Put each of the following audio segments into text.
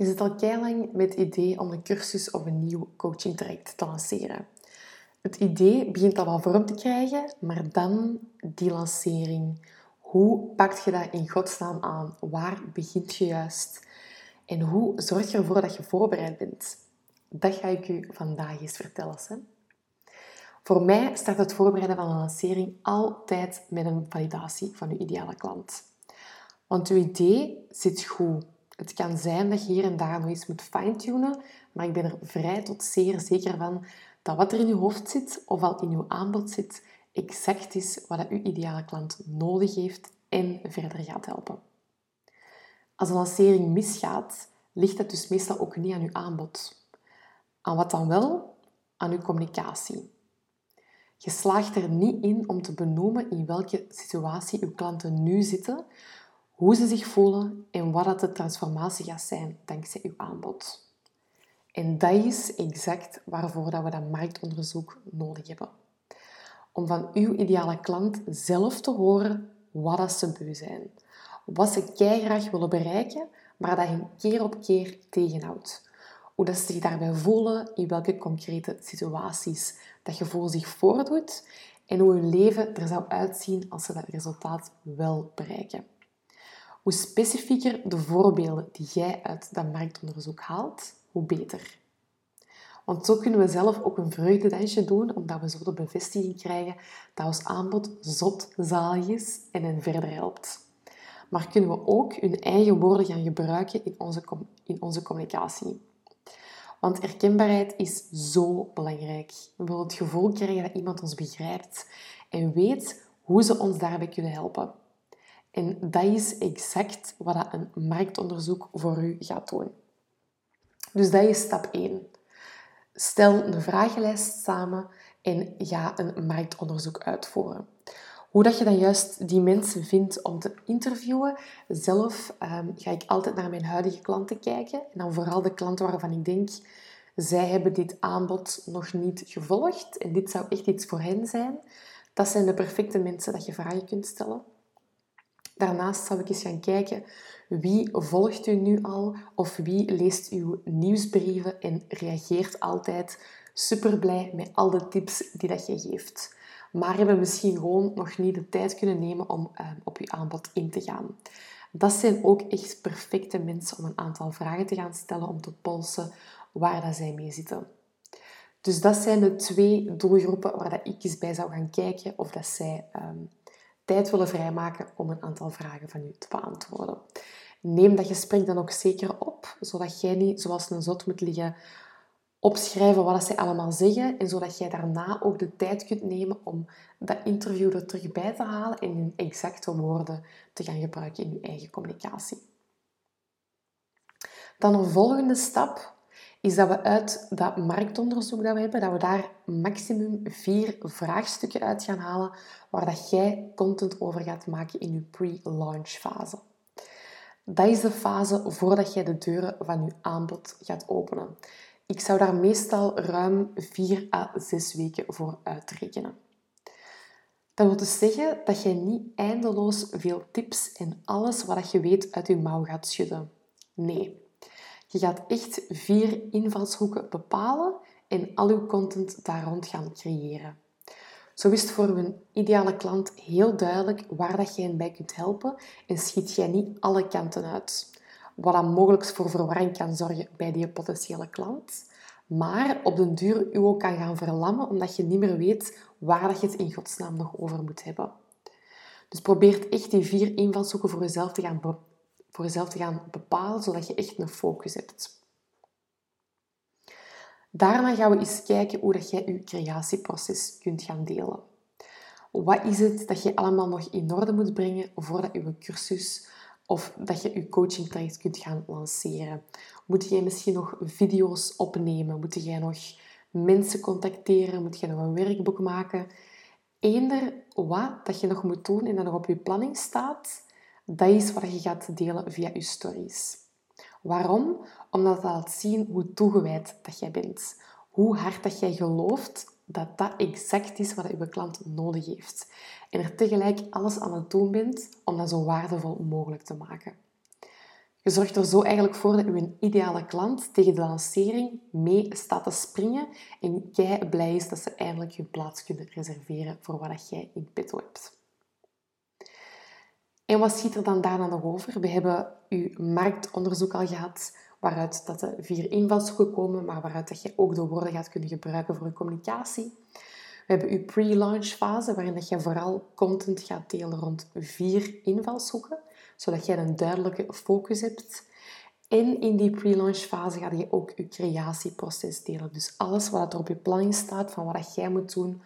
Je zit al lang met het idee om een cursus of een nieuw coaching traject te lanceren. Het idee begint al wel vorm te krijgen, maar dan die lancering. Hoe pak je dat in godsnaam aan? Waar begint je juist? En hoe zorg je ervoor dat je voorbereid bent? Dat ga ik u vandaag eens vertellen. Hè? Voor mij start het voorbereiden van een lancering altijd met een validatie van uw ideale klant. Want uw idee zit goed. Het kan zijn dat je hier en daar nog eens moet fine-tunen, maar ik ben er vrij tot zeer zeker van dat wat er in uw hoofd zit of al in uw aanbod zit, exact is wat uw ideale klant nodig heeft en verder gaat helpen. Als een lancering misgaat, ligt dat dus meestal ook niet aan uw aanbod. Aan wat dan wel? Aan uw communicatie. Je slaagt er niet in om te benoemen in welke situatie uw klanten nu zitten, hoe ze zich voelen en wat dat de transformatie gaat zijn dankzij uw aanbod. En dat is exact waarvoor dat we dat marktonderzoek nodig hebben. Om van uw ideale klant zelf te horen wat dat ze beu zijn. Wat ze graag willen bereiken, maar dat hen keer op keer tegenhoudt. Hoe dat ze zich daarbij voelen, in welke concrete situaties dat gevoel zich voordoet en hoe hun leven er zou uitzien als ze dat resultaat wel bereiken. Hoe specifieker de voorbeelden die jij uit dat marktonderzoek haalt, hoe beter. Want zo kunnen we zelf ook een vreugdedansje doen, omdat we zo de bevestiging krijgen dat ons aanbod zot zalig is en hen verder helpt. Maar kunnen we ook hun eigen woorden gaan gebruiken in onze, in onze communicatie. Want herkenbaarheid is zo belangrijk. We willen het gevoel krijgen dat iemand ons begrijpt en weet hoe ze ons daarbij kunnen helpen. En dat is exact wat een marktonderzoek voor u gaat doen. Dus dat is stap 1. Stel een vragenlijst samen en ga een marktonderzoek uitvoeren. Hoe dat je dan juist die mensen vindt om te interviewen. Zelf ehm, ga ik altijd naar mijn huidige klanten kijken. En dan vooral de klanten waarvan ik denk, zij hebben dit aanbod nog niet gevolgd. En dit zou echt iets voor hen zijn. Dat zijn de perfecte mensen dat je vragen kunt stellen. Daarnaast zou ik eens gaan kijken wie volgt u nu al of wie leest uw nieuwsbrieven en reageert altijd super blij met al de tips die dat je geeft. Maar hebben misschien gewoon nog niet de tijd kunnen nemen om uh, op uw aanbod in te gaan. Dat zijn ook echt perfecte mensen om een aantal vragen te gaan stellen om te polsen waar dat zij mee zitten. Dus dat zijn de twee doelgroepen waar dat ik eens bij zou gaan kijken of dat zij um, tijd willen vrijmaken om een aantal vragen van u te beantwoorden. Neem dat gesprek dan ook zeker op, zodat jij niet zoals een zot moet liggen opschrijven wat zij allemaal zeggen en zodat jij daarna ook de tijd kunt nemen om dat interview er terug bij te halen en in exacte woorden te gaan gebruiken in je eigen communicatie. Dan een volgende stap is dat we uit dat marktonderzoek dat we hebben, dat we daar maximum vier vraagstukken uit gaan halen waar dat jij content over gaat maken in je pre-launch fase. Dat is de fase voordat jij de deuren van je aanbod gaat openen. Ik zou daar meestal ruim 4 à 6 weken voor uitrekenen. Dat wil dus zeggen dat je niet eindeloos veel tips en alles wat je weet uit je mouw gaat schudden. Nee, je gaat echt vier invalshoeken bepalen en al je content daar rond gaan creëren. Zo is het voor een ideale klant heel duidelijk waar dat je hen bij kunt helpen en schiet jij niet alle kanten uit. Wat dan mogelijk voor verwarring kan zorgen bij die potentiële klant. Maar op den duur u ook kan gaan verlammen omdat je niet meer weet waar dat je het in godsnaam nog over moet hebben. Dus probeer echt die vier invalshoeken voor jezelf te gaan voor jezelf te gaan bepalen, zodat je echt een focus hebt. Daarna gaan we eens kijken hoe dat jij je creatieproces kunt gaan delen. Wat is het dat je allemaal nog in orde moet brengen voordat je cursus of dat je je coaching traject kunt gaan lanceren? Moet jij misschien nog video's opnemen? Moet jij nog mensen contacteren? Moet je nog een werkboek maken? Eender wat dat je nog moet doen en dat nog op je planning staat, dat is wat je gaat delen via je stories. Waarom? Omdat het laat zien hoe toegewijd dat jij bent. Hoe hard dat jij gelooft dat dat exact is wat je klant nodig heeft. En er tegelijk alles aan het doen bent om dat zo waardevol mogelijk te maken. Je zorgt er zo eigenlijk voor dat je ideale klant tegen de lancering mee staat te springen en jij blij is dat ze eindelijk je plaats kunnen reserveren voor wat jij in petto hebt. En wat schiet er dan daarna nog over? We hebben uw marktonderzoek al gehad, waaruit dat de vier invalshoeken komen, maar waaruit dat je ook de woorden gaat kunnen gebruiken voor je communicatie. We hebben uw pre-launch fase, waarin dat je vooral content gaat delen rond vier invalshoeken, zodat jij een duidelijke focus hebt. En in die pre-launch fase ga je ook je creatieproces delen. Dus alles wat er op je planning staat van wat jij moet doen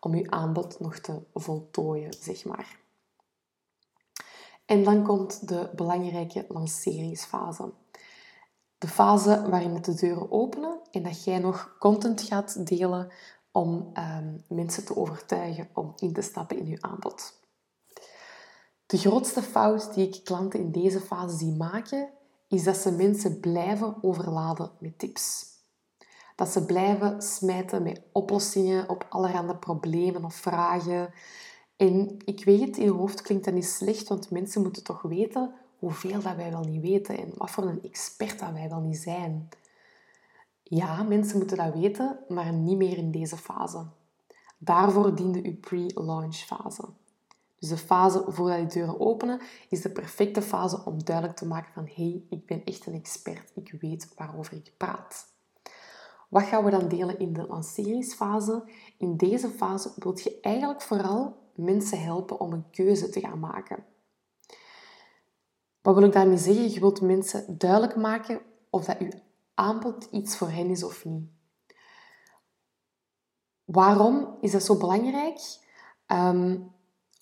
om je aanbod nog te voltooien, zeg maar. En dan komt de belangrijke lanceringsfase. De fase waarin de deuren openen en dat jij nog content gaat delen om ehm, mensen te overtuigen om in te stappen in je aanbod. De grootste fout die ik klanten in deze fase zie maken, is dat ze mensen blijven overladen met tips. Dat ze blijven smijten met oplossingen op allerhande problemen of vragen. En ik weet, in je hoofd klinkt dat niet slecht, want mensen moeten toch weten hoeveel dat wij wel niet weten en wat voor een expert dat wij wel niet zijn. Ja, mensen moeten dat weten, maar niet meer in deze fase. Daarvoor diende uw pre-launch fase. Dus de fase voordat die deuren openen, is de perfecte fase om duidelijk te maken van hey, ik ben echt een expert, ik weet waarover ik praat. Wat gaan we dan delen in de lanceringsfase? In deze fase wil je eigenlijk vooral mensen helpen om een keuze te gaan maken. Wat wil ik daarmee zeggen? Je wilt mensen duidelijk maken of dat je aanbod iets voor hen is of niet. Waarom is dat zo belangrijk? Ehm,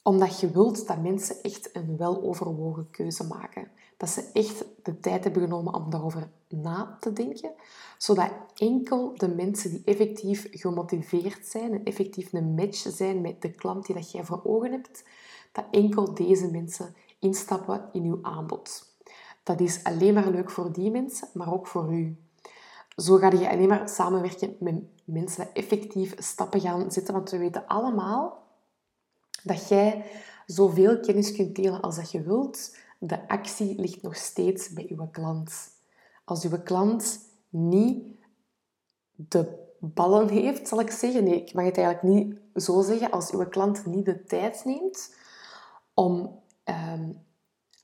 omdat je wilt dat mensen echt een weloverwogen keuze maken. Dat ze echt de tijd hebben genomen om daarover na te denken. Zodat enkel de mensen die effectief gemotiveerd zijn en effectief een match zijn met de klant die dat jij voor ogen hebt, dat enkel deze mensen instappen in uw aanbod. Dat is alleen maar leuk voor die mensen, maar ook voor u. Zo ga je alleen maar samenwerken met mensen die effectief stappen gaan zetten. Want we weten allemaal dat jij zoveel kennis kunt delen als dat je wilt. De actie ligt nog steeds bij uw klant. Als uw klant niet de ballen heeft, zal ik zeggen. Nee, ik mag het eigenlijk niet zo zeggen. Als uw klant niet de tijd neemt om ehm,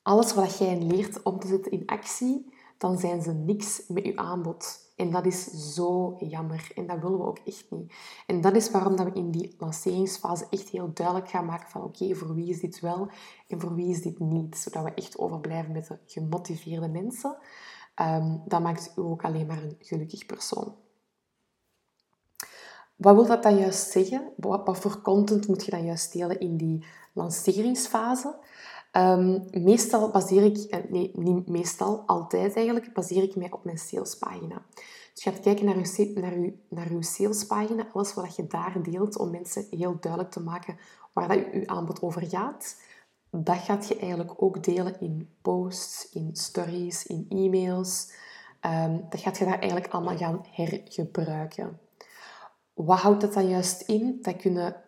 alles wat jij leert om te zetten in actie, dan zijn ze niks met uw aanbod. En dat is zo jammer. En dat willen we ook echt niet. En dat is waarom dat we in die lanceringsfase echt heel duidelijk gaan maken van oké, voor wie is dit wel en voor wie is dit niet. Zodat we echt overblijven met de gemotiveerde mensen. Um, dat maakt u ook alleen maar een gelukkig persoon. Wat wil dat dan juist zeggen? Wat voor content moet je dan juist delen in die lanceringsfase? Ehm, meestal baseer ik, eh, nee, niet meestal, altijd eigenlijk, baseer ik mij op mijn salespagina. Dus je gaat kijken naar je, naar naar salespagina, alles wat je daar deelt, om mensen heel duidelijk te maken waar dat je aanbod over gaat. Dat gaat je eigenlijk ook delen in posts, in stories, in e-mails. Um, dat gaat je daar eigenlijk allemaal gaan hergebruiken. Wat houdt dat dan juist in? Dat kunnen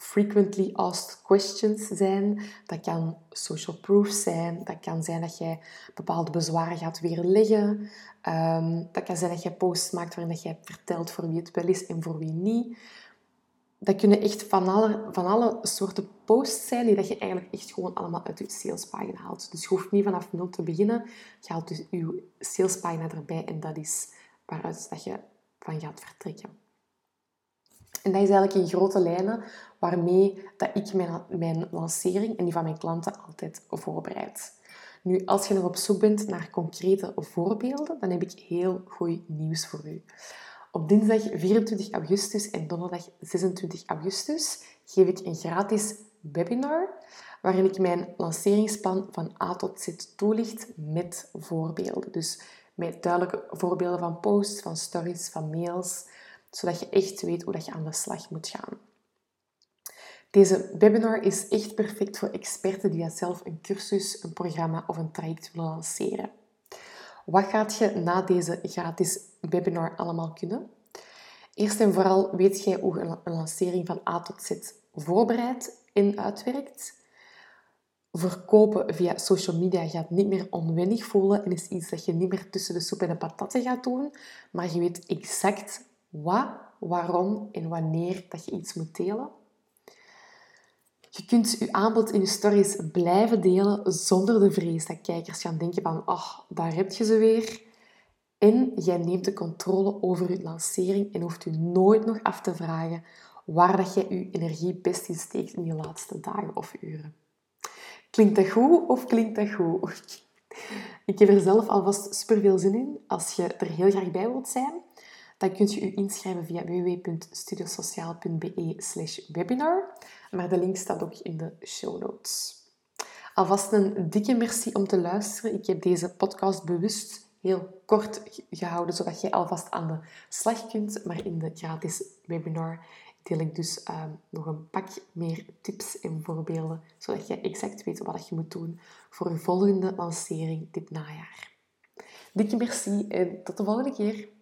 frequently asked questions zijn. Dat kan social proof zijn. Dat kan zijn dat jij bepaalde bezwaren gaat weerleggen. Um, dat kan zijn dat je posts maakt waarin dat jij vertelt voor wie het wel is en voor wie niet. Dat kunnen echt van alle, van alle soorten posts zijn die dat je eigenlijk echt gewoon allemaal uit je salespagina haalt. Dus je hoeft niet vanaf nul te beginnen. Je haalt dus je salespagina erbij en dat is waaruit dat je van gaat vertrekken. En dat is eigenlijk in grote lijnen waarmee dat ik mijn, mijn lancering en die van mijn klanten altijd voorbereid. Nu, als je nog op zoek bent naar concrete voorbeelden, dan heb ik heel goed nieuws voor u. Op dinsdag 24 augustus en donderdag 26 augustus geef ik een gratis webinar waarin ik mijn lanceringsplan van A tot Z toelicht met voorbeelden. Dus met duidelijke voorbeelden van posts, van stories, van mails, zodat je echt weet hoe je aan de slag moet gaan. Deze webinar is echt perfect voor experten die zelf een cursus, een programma of een traject willen lanceren. Wat gaat je na deze gratis webinar allemaal kunnen? Eerst en vooral weet jij hoe een lancering van A tot Z voorbereidt en uitwerkt. verkopen via social media gaat niet meer onwennig voelen en is iets dat je niet meer tussen de soep en de patatten gaat doen, maar je weet exact wat, waarom en wanneer dat je iets moet delen. Je kunt je aanbod in je stories blijven delen zonder de vrees dat kijkers gaan denken van oh, daar heb je ze weer. En jij neemt de controle over je lancering en hoeft u nooit nog af te vragen waar dat je je energie best in steekt in die laatste dagen of uren. Klinkt dat goed of klinkt dat goed? Ik heb er zelf alvast super veel zin in. Als je er heel graag bij wilt zijn, dan kunt je je inschrijven via www.studiosociaal.be webinar. Maar de link staat ook in de show notes. Alvast een dikke merci om te luisteren. Ik heb deze podcast bewust heel kort gehouden, zodat je alvast aan de slag kunt. Maar in de gratis webinar deel ik dus ehm, nog een pak meer tips en voorbeelden, zodat je exact weet wat je moet doen voor je volgende lancering dit najaar. Dikke merci en tot de volgende keer.